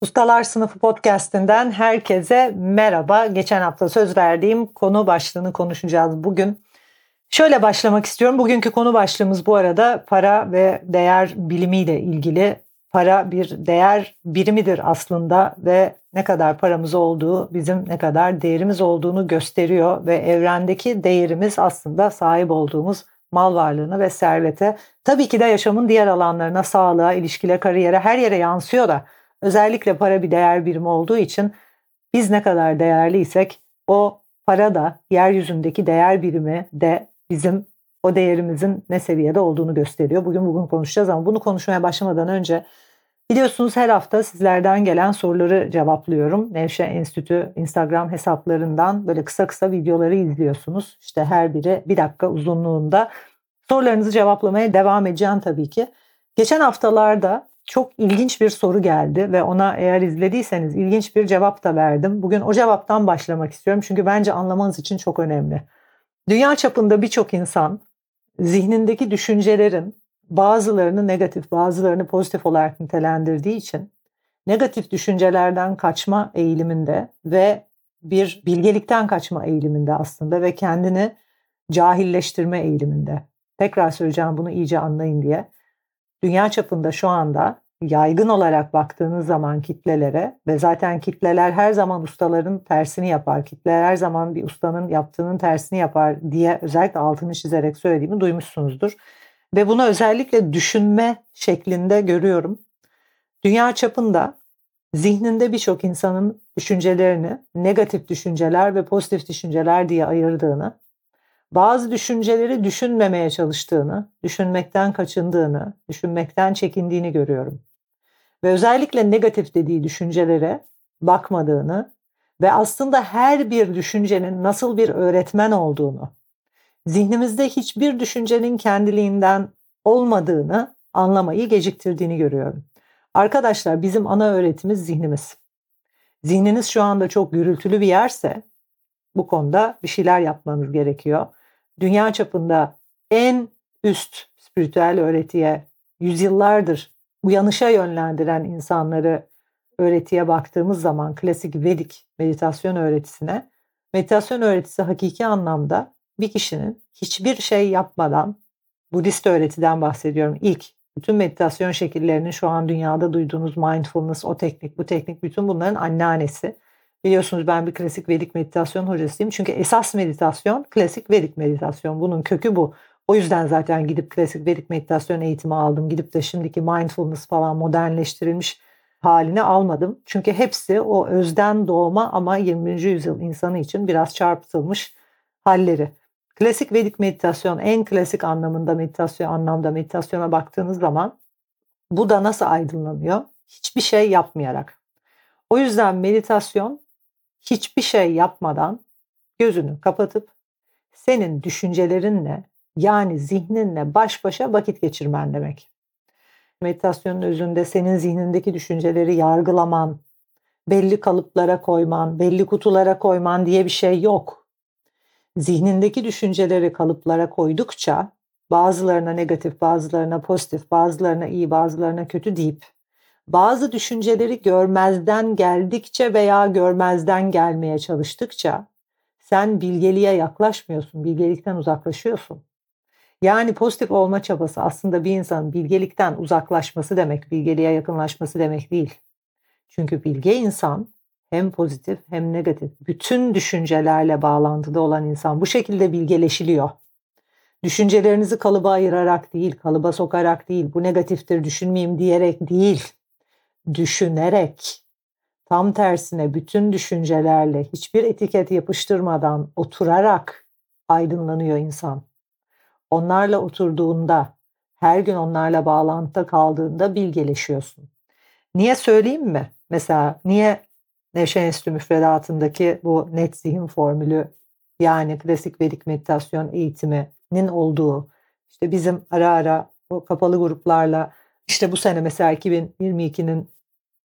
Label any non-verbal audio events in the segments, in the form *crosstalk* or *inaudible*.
Ustalar Sınıfı podcast'inden herkese merhaba. Geçen hafta söz verdiğim konu başlığını konuşacağız bugün. Şöyle başlamak istiyorum. Bugünkü konu başlığımız bu arada para ve değer bilimiyle ilgili. Para bir değer birimidir aslında ve ne kadar paramız olduğu bizim ne kadar değerimiz olduğunu gösteriyor ve evrendeki değerimiz aslında sahip olduğumuz mal varlığına ve servete. Tabii ki de yaşamın diğer alanlarına, sağlığa, ilişkilere, kariyere her yere yansıyor da özellikle para bir değer birimi olduğu için biz ne kadar değerliysek o para da yeryüzündeki değer birimi de bizim o değerimizin ne seviyede olduğunu gösteriyor. Bugün bugün konuşacağız ama bunu konuşmaya başlamadan önce biliyorsunuz her hafta sizlerden gelen soruları cevaplıyorum. Nevşe Enstitü Instagram hesaplarından böyle kısa kısa videoları izliyorsunuz. İşte her biri bir dakika uzunluğunda. Sorularınızı cevaplamaya devam edeceğim tabii ki. Geçen haftalarda çok ilginç bir soru geldi ve ona eğer izlediyseniz ilginç bir cevap da verdim. Bugün o cevaptan başlamak istiyorum çünkü bence anlamanız için çok önemli. Dünya çapında birçok insan zihnindeki düşüncelerin bazılarını negatif, bazılarını pozitif olarak nitelendirdiği için negatif düşüncelerden kaçma eğiliminde ve bir bilgelikten kaçma eğiliminde aslında ve kendini cahilleştirme eğiliminde. Tekrar söyleyeceğim bunu iyice anlayın diye. Dünya çapında şu anda yaygın olarak baktığınız zaman kitlelere ve zaten kitleler her zaman ustaların tersini yapar. Kitleler her zaman bir ustanın yaptığının tersini yapar diye özellikle altını çizerek söylediğimi duymuşsunuzdur. Ve bunu özellikle düşünme şeklinde görüyorum. Dünya çapında zihninde birçok insanın düşüncelerini negatif düşünceler ve pozitif düşünceler diye ayırdığını bazı düşünceleri düşünmemeye çalıştığını, düşünmekten kaçındığını, düşünmekten çekindiğini görüyorum. Ve özellikle negatif dediği düşüncelere bakmadığını ve aslında her bir düşüncenin nasıl bir öğretmen olduğunu, zihnimizde hiçbir düşüncenin kendiliğinden olmadığını anlamayı geciktirdiğini görüyorum. Arkadaşlar bizim ana öğretimiz zihnimiz. Zihniniz şu anda çok gürültülü bir yerse bu konuda bir şeyler yapmanız gerekiyor dünya çapında en üst spiritüel öğretiye yüzyıllardır uyanışa yönlendiren insanları öğretiye baktığımız zaman klasik Vedik meditasyon öğretisine meditasyon öğretisi hakiki anlamda bir kişinin hiçbir şey yapmadan Budist öğretiden bahsediyorum. İlk bütün meditasyon şekillerinin şu an dünyada duyduğunuz mindfulness, o teknik, bu teknik bütün bunların anneannesi. Biliyorsunuz ben bir klasik Vedik meditasyon hocasıyım. Çünkü esas meditasyon klasik Vedik meditasyon. Bunun kökü bu. O yüzden zaten gidip klasik Vedik meditasyon eğitimi aldım. Gidip de şimdiki mindfulness falan modernleştirilmiş halini almadım. Çünkü hepsi o özden doğma ama 20. yüzyıl insanı için biraz çarpıtılmış halleri. Klasik Vedik meditasyon en klasik anlamında meditasyon anlamda meditasyona baktığınız zaman bu da nasıl aydınlanıyor? Hiçbir şey yapmayarak. O yüzden meditasyon hiçbir şey yapmadan gözünü kapatıp senin düşüncelerinle yani zihninle baş başa vakit geçirmen demek. Meditasyonun özünde senin zihnindeki düşünceleri yargılaman, belli kalıplara koyman, belli kutulara koyman diye bir şey yok. Zihnindeki düşünceleri kalıplara koydukça bazılarına negatif, bazılarına pozitif, bazılarına iyi, bazılarına kötü deyip bazı düşünceleri görmezden geldikçe veya görmezden gelmeye çalıştıkça sen bilgeliğe yaklaşmıyorsun, bilgelikten uzaklaşıyorsun. Yani pozitif olma çabası aslında bir insanın bilgelikten uzaklaşması demek, bilgeliğe yakınlaşması demek değil. Çünkü bilge insan hem pozitif hem negatif bütün düşüncelerle bağlantıda olan insan bu şekilde bilgeleşiliyor. Düşüncelerinizi kalıba ayırarak değil, kalıba sokarak değil, bu negatiftir düşünmeyeyim diyerek değil düşünerek tam tersine bütün düşüncelerle hiçbir etiket yapıştırmadan oturarak aydınlanıyor insan. onlarla oturduğunda, her gün onlarla bağlantıda kaldığında bilgeleşiyorsun. Niye söyleyeyim mi? Mesela niye Nevşehir Enstitü müfredatındaki bu net zihin formülü yani klasik vedik meditasyon eğitiminin olduğu işte bizim ara ara o kapalı gruplarla işte bu sene mesela 2022'nin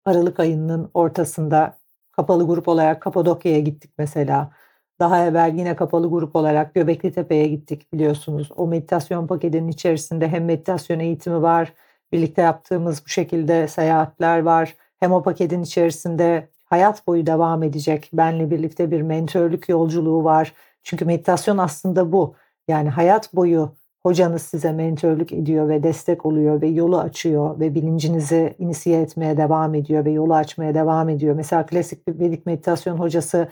Aralık ayının ortasında kapalı grup olarak Kapadokya'ya gittik mesela. Daha evvel yine kapalı grup olarak Göbekli Tepe'ye gittik biliyorsunuz. O meditasyon paketinin içerisinde hem meditasyon eğitimi var, birlikte yaptığımız bu şekilde seyahatler var. Hem o paketin içerisinde hayat boyu devam edecek benle birlikte bir mentörlük yolculuğu var. Çünkü meditasyon aslında bu. Yani hayat boyu hocanız size mentörlük ediyor ve destek oluyor ve yolu açıyor ve bilincinizi inisiye etmeye devam ediyor ve yolu açmaya devam ediyor. Mesela klasik bir Vedik meditasyon hocası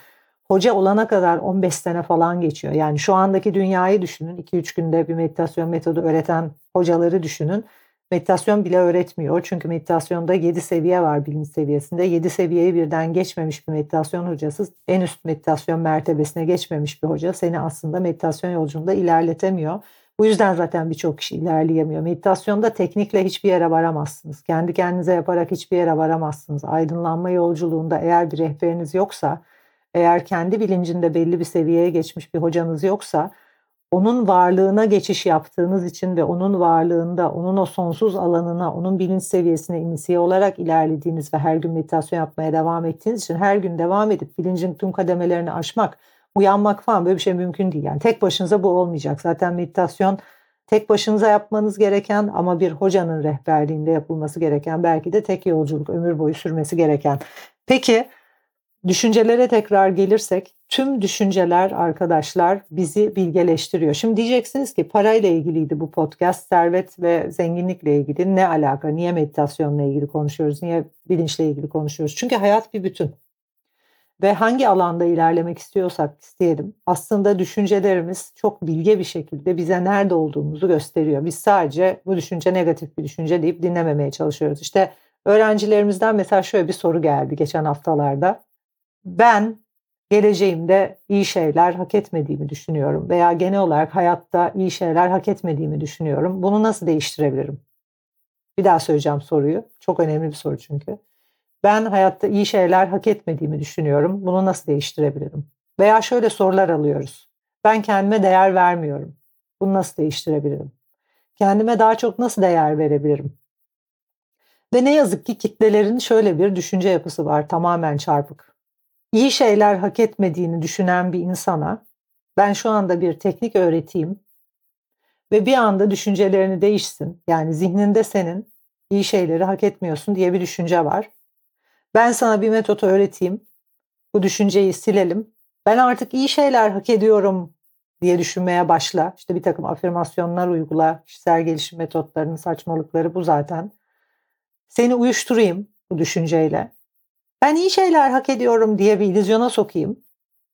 hoca olana kadar 15 sene falan geçiyor. Yani şu andaki dünyayı düşünün. 2-3 günde bir meditasyon metodu öğreten hocaları düşünün. Meditasyon bile öğretmiyor. Çünkü meditasyonda 7 seviye var bilinç seviyesinde. 7 seviyeyi birden geçmemiş bir meditasyon hocası, en üst meditasyon mertebesine geçmemiş bir hoca seni aslında meditasyon yolculuğunda ilerletemiyor. Bu yüzden zaten birçok kişi ilerleyemiyor. Meditasyonda teknikle hiçbir yere varamazsınız. Kendi kendinize yaparak hiçbir yere varamazsınız. Aydınlanma yolculuğunda eğer bir rehberiniz yoksa, eğer kendi bilincinde belli bir seviyeye geçmiş bir hocanız yoksa, onun varlığına geçiş yaptığınız için ve onun varlığında, onun o sonsuz alanına, onun bilinç seviyesine inisiye olarak ilerlediğiniz ve her gün meditasyon yapmaya devam ettiğiniz için her gün devam edip bilincin tüm kademelerini aşmak, uyanmak falan böyle bir şey mümkün değil. Yani tek başınıza bu olmayacak. Zaten meditasyon tek başınıza yapmanız gereken ama bir hocanın rehberliğinde yapılması gereken belki de tek yolculuk ömür boyu sürmesi gereken. Peki düşüncelere tekrar gelirsek tüm düşünceler arkadaşlar bizi bilgeleştiriyor. Şimdi diyeceksiniz ki parayla ilgiliydi bu podcast, servet ve zenginlikle ilgili ne alaka? Niye meditasyonla ilgili konuşuyoruz? Niye bilinçle ilgili konuşuyoruz? Çünkü hayat bir bütün ve hangi alanda ilerlemek istiyorsak isteyelim aslında düşüncelerimiz çok bilge bir şekilde bize nerede olduğumuzu gösteriyor. Biz sadece bu düşünce negatif bir düşünce deyip dinlememeye çalışıyoruz. İşte öğrencilerimizden mesela şöyle bir soru geldi geçen haftalarda. Ben geleceğimde iyi şeyler hak etmediğimi düşünüyorum veya genel olarak hayatta iyi şeyler hak etmediğimi düşünüyorum. Bunu nasıl değiştirebilirim? Bir daha söyleyeceğim soruyu. Çok önemli bir soru çünkü. Ben hayatta iyi şeyler hak etmediğimi düşünüyorum. Bunu nasıl değiştirebilirim? Veya şöyle sorular alıyoruz. Ben kendime değer vermiyorum. Bunu nasıl değiştirebilirim? Kendime daha çok nasıl değer verebilirim? Ve ne yazık ki kitlelerin şöyle bir düşünce yapısı var tamamen çarpık. İyi şeyler hak etmediğini düşünen bir insana ben şu anda bir teknik öğreteyim ve bir anda düşüncelerini değişsin. Yani zihninde senin iyi şeyleri hak etmiyorsun diye bir düşünce var. Ben sana bir metot öğreteyim. Bu düşünceyi silelim. Ben artık iyi şeyler hak ediyorum diye düşünmeye başla. İşte bir takım afirmasyonlar uygula. Kişisel gelişim metotlarının saçmalıkları bu zaten. Seni uyuşturayım bu düşünceyle. Ben iyi şeyler hak ediyorum diye bir illüzyona sokayım.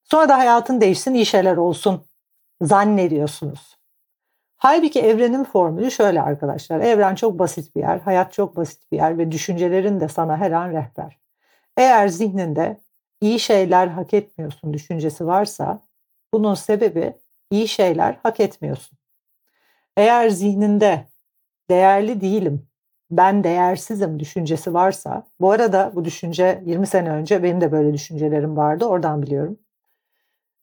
Sonra da hayatın değişsin, iyi şeyler olsun zannediyorsunuz. Halbuki evrenin formülü şöyle arkadaşlar. Evren çok basit bir yer, hayat çok basit bir yer ve düşüncelerin de sana her an rehber. Eğer zihninde iyi şeyler hak etmiyorsun düşüncesi varsa bunun sebebi iyi şeyler hak etmiyorsun. Eğer zihninde değerli değilim, ben değersizim düşüncesi varsa, bu arada bu düşünce 20 sene önce benim de böyle düşüncelerim vardı, oradan biliyorum.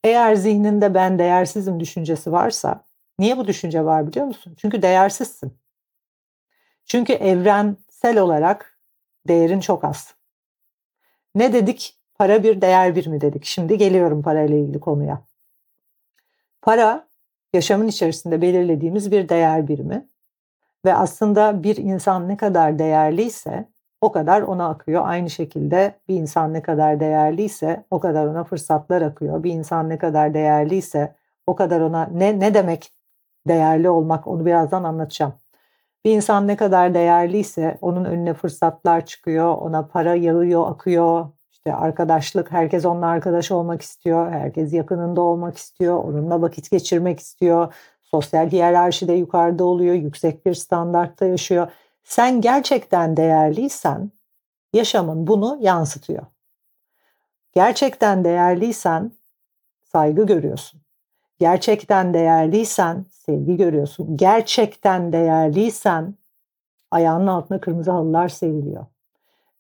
Eğer zihninde ben değersizim düşüncesi varsa, niye bu düşünce var biliyor musun? Çünkü değersizsin. Çünkü evrensel olarak değerin çok az. Ne dedik? Para bir değer bir mi dedik. Şimdi geliyorum parayla ilgili konuya. Para yaşamın içerisinde belirlediğimiz bir değer birimi ve aslında bir insan ne kadar değerliyse o kadar ona akıyor. Aynı şekilde bir insan ne kadar değerliyse o kadar ona fırsatlar akıyor. Bir insan ne kadar değerliyse o kadar ona ne ne demek değerli olmak onu birazdan anlatacağım. Bir insan ne kadar değerliyse onun önüne fırsatlar çıkıyor, ona para yağıyor, akıyor. İşte arkadaşlık, herkes onunla arkadaş olmak istiyor, herkes yakınında olmak istiyor, onunla vakit geçirmek istiyor. Sosyal hiyerarşide yukarıda oluyor, yüksek bir standartta yaşıyor. Sen gerçekten değerliysen yaşamın bunu yansıtıyor. Gerçekten değerliysen saygı görüyorsun. Gerçekten değerliysen sevgi görüyorsun. Gerçekten değerliysen ayağının altına kırmızı halılar seriliyor.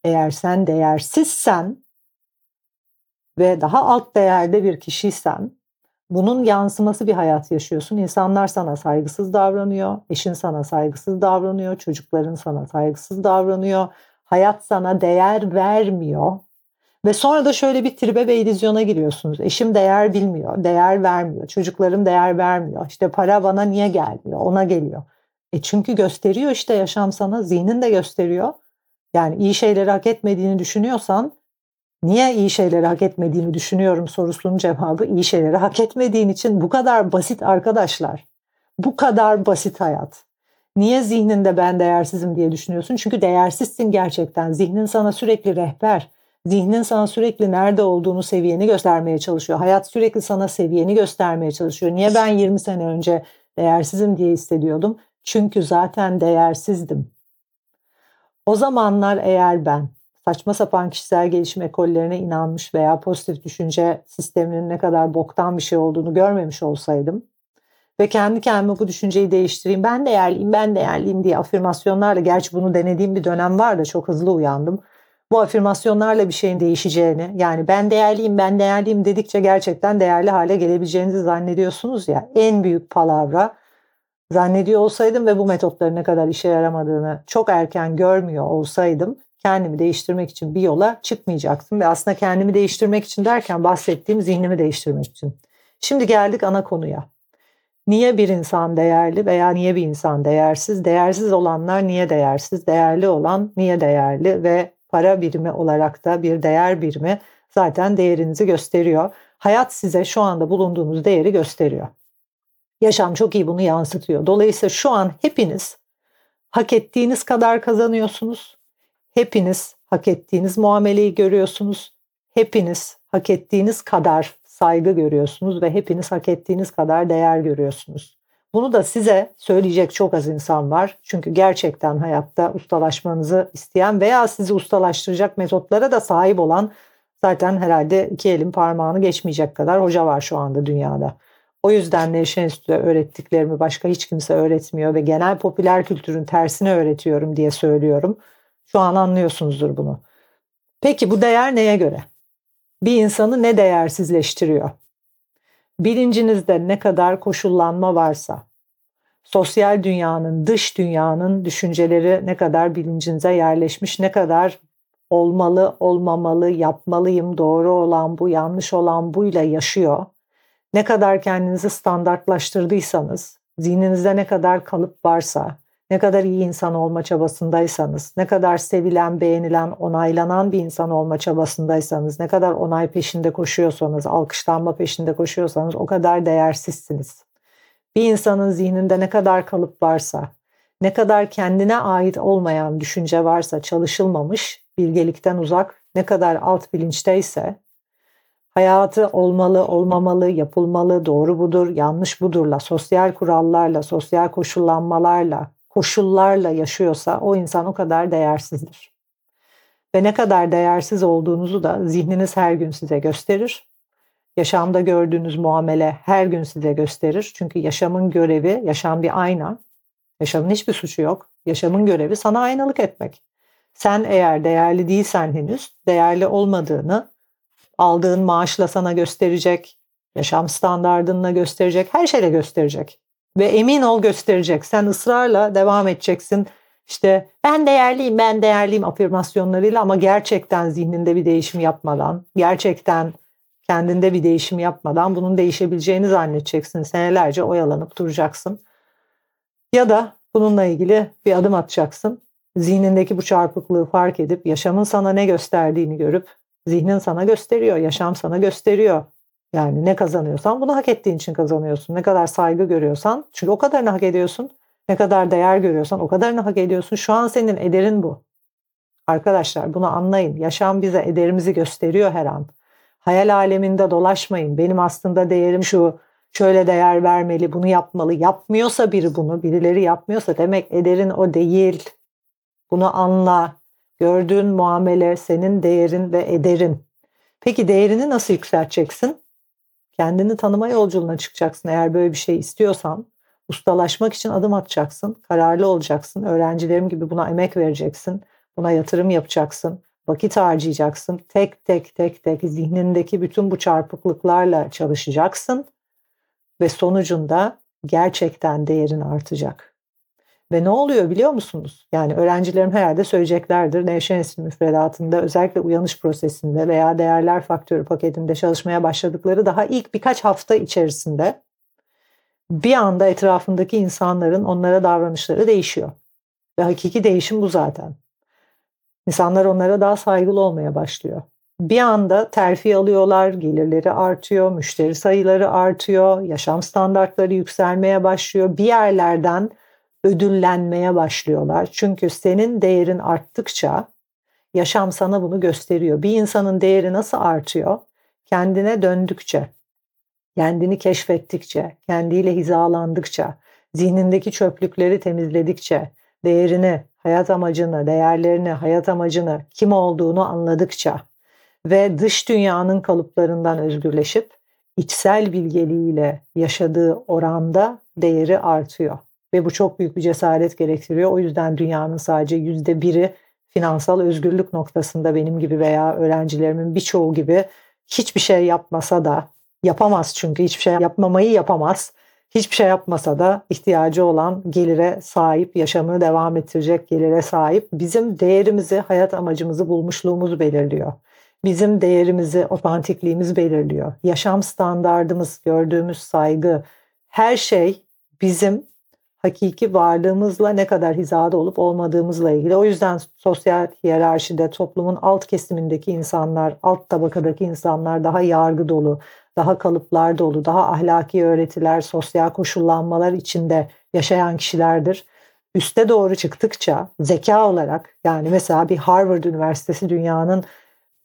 Eğer sen değersizsen ve daha alt değerde bir kişiysen bunun yansıması bir hayat yaşıyorsun. İnsanlar sana saygısız davranıyor, eşin sana saygısız davranıyor, çocukların sana saygısız davranıyor. Hayat sana değer vermiyor. Ve sonra da şöyle bir tribe ve illüzyona giriyorsunuz. Eşim değer bilmiyor, değer vermiyor. Çocuklarım değer vermiyor. İşte para bana niye gelmiyor? Ona geliyor. E çünkü gösteriyor işte yaşam sana, zihnin de gösteriyor. Yani iyi şeyleri hak etmediğini düşünüyorsan niye iyi şeyleri hak etmediğini düşünüyorum sorusunun cevabı iyi şeyleri hak etmediğin için bu kadar basit arkadaşlar. Bu kadar basit hayat. Niye zihninde ben değersizim diye düşünüyorsun? Çünkü değersizsin gerçekten. Zihnin sana sürekli rehber. Zihnin sana sürekli nerede olduğunu seviyeni göstermeye çalışıyor. Hayat sürekli sana seviyeni göstermeye çalışıyor. Niye ben 20 sene önce değersizim diye hissediyordum? Çünkü zaten değersizdim. O zamanlar eğer ben saçma sapan kişisel gelişim ekollerine inanmış veya pozitif düşünce sisteminin ne kadar boktan bir şey olduğunu görmemiş olsaydım ve kendi kendime bu düşünceyi değiştireyim. Ben değerliyim, ben değerliyim diye afirmasyonlarla gerçi bunu denediğim bir dönem var da çok hızlı uyandım. Bu afirmasyonlarla bir şeyin değişeceğini yani ben değerliyim, ben değerliyim dedikçe gerçekten değerli hale gelebileceğinizi zannediyorsunuz ya. En büyük palavra zannediyor olsaydım ve bu metotların ne kadar işe yaramadığını çok erken görmüyor olsaydım kendimi değiştirmek için bir yola çıkmayacaktım. Ve aslında kendimi değiştirmek için derken bahsettiğim zihnimi değiştirmek için. Şimdi geldik ana konuya. Niye bir insan değerli veya niye bir insan değersiz? Değersiz olanlar niye değersiz? Değerli olan niye değerli? Ve para birimi olarak da bir değer birimi zaten değerinizi gösteriyor. Hayat size şu anda bulunduğunuz değeri gösteriyor. Yaşam çok iyi bunu yansıtıyor. Dolayısıyla şu an hepiniz hak ettiğiniz kadar kazanıyorsunuz. Hepiniz hak ettiğiniz muameleyi görüyorsunuz. Hepiniz hak ettiğiniz kadar saygı görüyorsunuz ve hepiniz hak ettiğiniz kadar değer görüyorsunuz. Bunu da size söyleyecek çok az insan var. Çünkü gerçekten hayatta ustalaşmanızı isteyen veya sizi ustalaştıracak metotlara da sahip olan zaten herhalde iki elin parmağını geçmeyecek kadar hoca var şu anda dünyada. O yüzden Nevşehir Enstitü'de öğrettiklerimi başka hiç kimse öğretmiyor ve genel popüler kültürün tersini öğretiyorum diye söylüyorum. Şu an anlıyorsunuzdur bunu. Peki bu değer neye göre? Bir insanı ne değersizleştiriyor? Bilincinizde ne kadar koşullanma varsa, sosyal dünyanın, dış dünyanın düşünceleri ne kadar bilincinize yerleşmiş, ne kadar olmalı, olmamalı, yapmalıyım, doğru olan bu, yanlış olan buyla yaşıyor. Ne kadar kendinizi standartlaştırdıysanız, zihninizde ne kadar kalıp varsa, ne kadar iyi insan olma çabasındaysanız, ne kadar sevilen, beğenilen, onaylanan bir insan olma çabasındaysanız, ne kadar onay peşinde koşuyorsanız, alkışlanma peşinde koşuyorsanız o kadar değersizsiniz. Bir insanın zihninde ne kadar kalıp varsa, ne kadar kendine ait olmayan düşünce varsa çalışılmamış, bilgelikten uzak, ne kadar alt bilinçteyse hayatı olmalı, olmamalı, yapılmalı, doğru budur, yanlış budurla, sosyal kurallarla, sosyal koşullanmalarla, koşullarla yaşıyorsa o insan o kadar değersizdir. Ve ne kadar değersiz olduğunuzu da zihniniz her gün size gösterir. Yaşamda gördüğünüz muamele her gün size gösterir. Çünkü yaşamın görevi, yaşam bir ayna. Yaşamın hiçbir suçu yok. Yaşamın görevi sana aynalık etmek. Sen eğer değerli değilsen henüz, değerli olmadığını aldığın maaşla sana gösterecek, yaşam standardınla gösterecek, her şeyle gösterecek. Ve emin ol gösterecek. Sen ısrarla devam edeceksin. İşte ben değerliyim, ben değerliyim afirmasyonlarıyla ama gerçekten zihninde bir değişim yapmadan, gerçekten kendinde bir değişim yapmadan bunun değişebileceğini zannedeceksin. Senelerce oyalanıp duracaksın. Ya da bununla ilgili bir adım atacaksın. Zihnindeki bu çarpıklığı fark edip yaşamın sana ne gösterdiğini görüp zihnin sana gösteriyor, yaşam sana gösteriyor. Yani ne kazanıyorsan bunu hak ettiğin için kazanıyorsun. Ne kadar saygı görüyorsan çünkü o kadarını hak ediyorsun. Ne kadar değer görüyorsan o kadarını hak ediyorsun. Şu an senin ederin bu. Arkadaşlar bunu anlayın. Yaşam bize ederimizi gösteriyor her an. Hayal aleminde dolaşmayın. Benim aslında değerim şu. Şöyle değer vermeli, bunu yapmalı. Yapmıyorsa biri bunu, birileri yapmıyorsa demek ederin o değil. Bunu anla. Gördüğün muamele senin değerin ve ederin. Peki değerini nasıl yükselteceksin? Kendini tanıma yolculuğuna çıkacaksın eğer böyle bir şey istiyorsan. Ustalaşmak için adım atacaksın. Kararlı olacaksın. Öğrencilerim gibi buna emek vereceksin. Buna yatırım yapacaksın. Vakit harcayacaksın. Tek tek tek tek zihnindeki bütün bu çarpıklıklarla çalışacaksın. Ve sonucunda gerçekten değerin artacak. Ve ne oluyor biliyor musunuz? Yani öğrencilerim herhalde söyleyeceklerdir. Nevşehir Enstitü müfredatında özellikle uyanış prosesinde veya değerler faktörü paketinde çalışmaya başladıkları daha ilk birkaç hafta içerisinde bir anda etrafındaki insanların onlara davranışları değişiyor. Ve hakiki değişim bu zaten. İnsanlar onlara daha saygılı olmaya başlıyor. Bir anda terfi alıyorlar, gelirleri artıyor, müşteri sayıları artıyor, yaşam standartları yükselmeye başlıyor. Bir yerlerden ödüllenmeye başlıyorlar. Çünkü senin değerin arttıkça yaşam sana bunu gösteriyor. Bir insanın değeri nasıl artıyor? Kendine döndükçe, kendini keşfettikçe, kendiyle hizalandıkça, zihnindeki çöplükleri temizledikçe, değerini, hayat amacını, değerlerini, hayat amacını, kim olduğunu anladıkça ve dış dünyanın kalıplarından özgürleşip içsel bilgeliğiyle yaşadığı oranda değeri artıyor. Ve bu çok büyük bir cesaret gerektiriyor. O yüzden dünyanın sadece yüzde biri finansal özgürlük noktasında benim gibi veya öğrencilerimin birçoğu gibi hiçbir şey yapmasa da yapamaz çünkü hiçbir şey yapmamayı yapamaz. Hiçbir şey yapmasa da ihtiyacı olan gelire sahip, yaşamını devam ettirecek gelire sahip bizim değerimizi, hayat amacımızı bulmuşluğumuz belirliyor. Bizim değerimizi, otantikliğimiz belirliyor. Yaşam standardımız, gördüğümüz saygı, her şey bizim hakiki varlığımızla ne kadar hizada olup olmadığımızla ilgili. O yüzden sosyal hiyerarşide toplumun alt kesimindeki insanlar, alt tabakadaki insanlar daha yargı dolu, daha kalıplar dolu, daha ahlaki öğretiler, sosyal koşullanmalar içinde yaşayan kişilerdir. Üste doğru çıktıkça zeka olarak yani mesela bir Harvard Üniversitesi dünyanın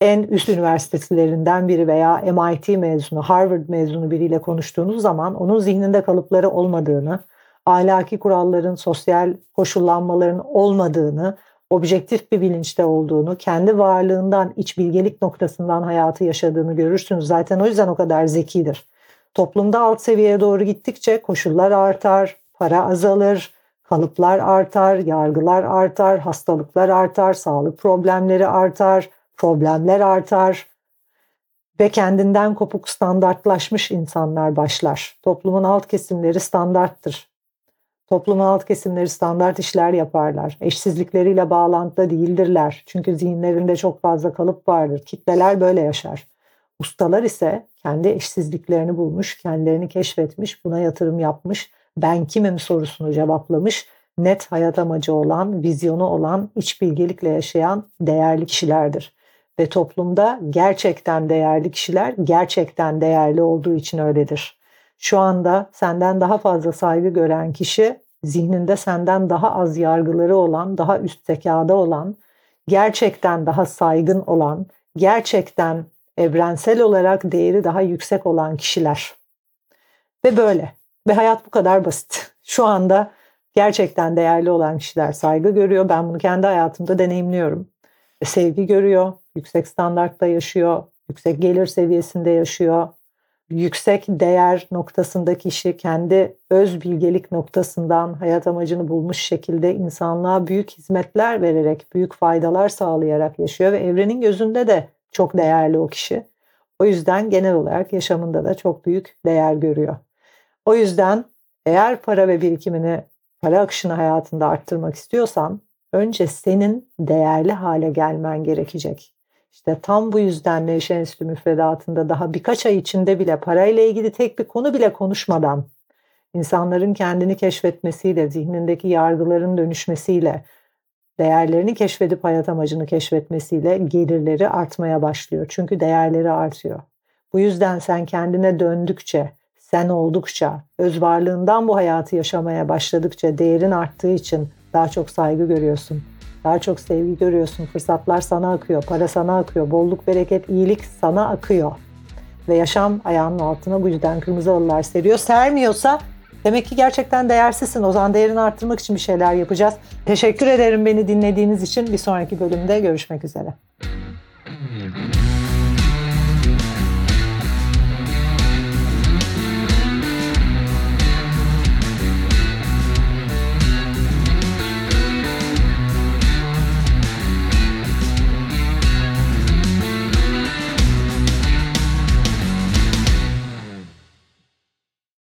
en üst üniversitelerinden biri veya MIT mezunu, Harvard mezunu biriyle konuştuğunuz zaman onun zihninde kalıpları olmadığını, ahlaki kuralların, sosyal koşullanmaların olmadığını, objektif bir bilinçte olduğunu, kendi varlığından, iç bilgelik noktasından hayatı yaşadığını görürsünüz. Zaten o yüzden o kadar zekidir. Toplumda alt seviyeye doğru gittikçe koşullar artar, para azalır, kalıplar artar, yargılar artar, hastalıklar artar, sağlık problemleri artar, problemler artar ve kendinden kopuk standartlaşmış insanlar başlar. Toplumun alt kesimleri standarttır. Toplumun alt kesimleri standart işler yaparlar. Eşsizlikleriyle bağlantıda değildirler. Çünkü zihinlerinde çok fazla kalıp vardır. Kitleler böyle yaşar. Ustalar ise kendi eşsizliklerini bulmuş, kendilerini keşfetmiş, buna yatırım yapmış, ben kimim sorusunu cevaplamış, net hayat amacı olan, vizyonu olan, iç bilgelikle yaşayan değerli kişilerdir. Ve toplumda gerçekten değerli kişiler gerçekten değerli olduğu için öyledir. Şu anda senden daha fazla saygı gören kişi zihninde senden daha az yargıları olan, daha üst zekada olan, gerçekten daha saygın olan, gerçekten evrensel olarak değeri daha yüksek olan kişiler. Ve böyle. Ve hayat bu kadar basit. *laughs* Şu anda gerçekten değerli olan kişiler saygı görüyor. Ben bunu kendi hayatımda deneyimliyorum. Sevgi görüyor, yüksek standartta yaşıyor, yüksek gelir seviyesinde yaşıyor, yüksek değer noktasındaki kişi kendi öz bilgelik noktasından hayat amacını bulmuş şekilde insanlığa büyük hizmetler vererek, büyük faydalar sağlayarak yaşıyor ve evrenin gözünde de çok değerli o kişi. O yüzden genel olarak yaşamında da çok büyük değer görüyor. O yüzden eğer para ve birikimini, para akışını hayatında arttırmak istiyorsan önce senin değerli hale gelmen gerekecek. İşte tam bu yüzden Nevşehir Enstitü müfredatında daha birkaç ay içinde bile parayla ilgili tek bir konu bile konuşmadan insanların kendini keşfetmesiyle, zihnindeki yargıların dönüşmesiyle, değerlerini keşfedip hayat amacını keşfetmesiyle gelirleri artmaya başlıyor. Çünkü değerleri artıyor. Bu yüzden sen kendine döndükçe, sen oldukça, öz varlığından bu hayatı yaşamaya başladıkça değerin arttığı için daha çok saygı görüyorsun daha çok sevgi görüyorsun. Fırsatlar sana akıyor, para sana akıyor, bolluk, bereket, iyilik sana akıyor. Ve yaşam ayağının altına bu yüzden kırmızı halılar seriyor. Sermiyorsa demek ki gerçekten değersizsin. O zaman değerini arttırmak için bir şeyler yapacağız. Teşekkür ederim beni dinlediğiniz için. Bir sonraki bölümde görüşmek üzere.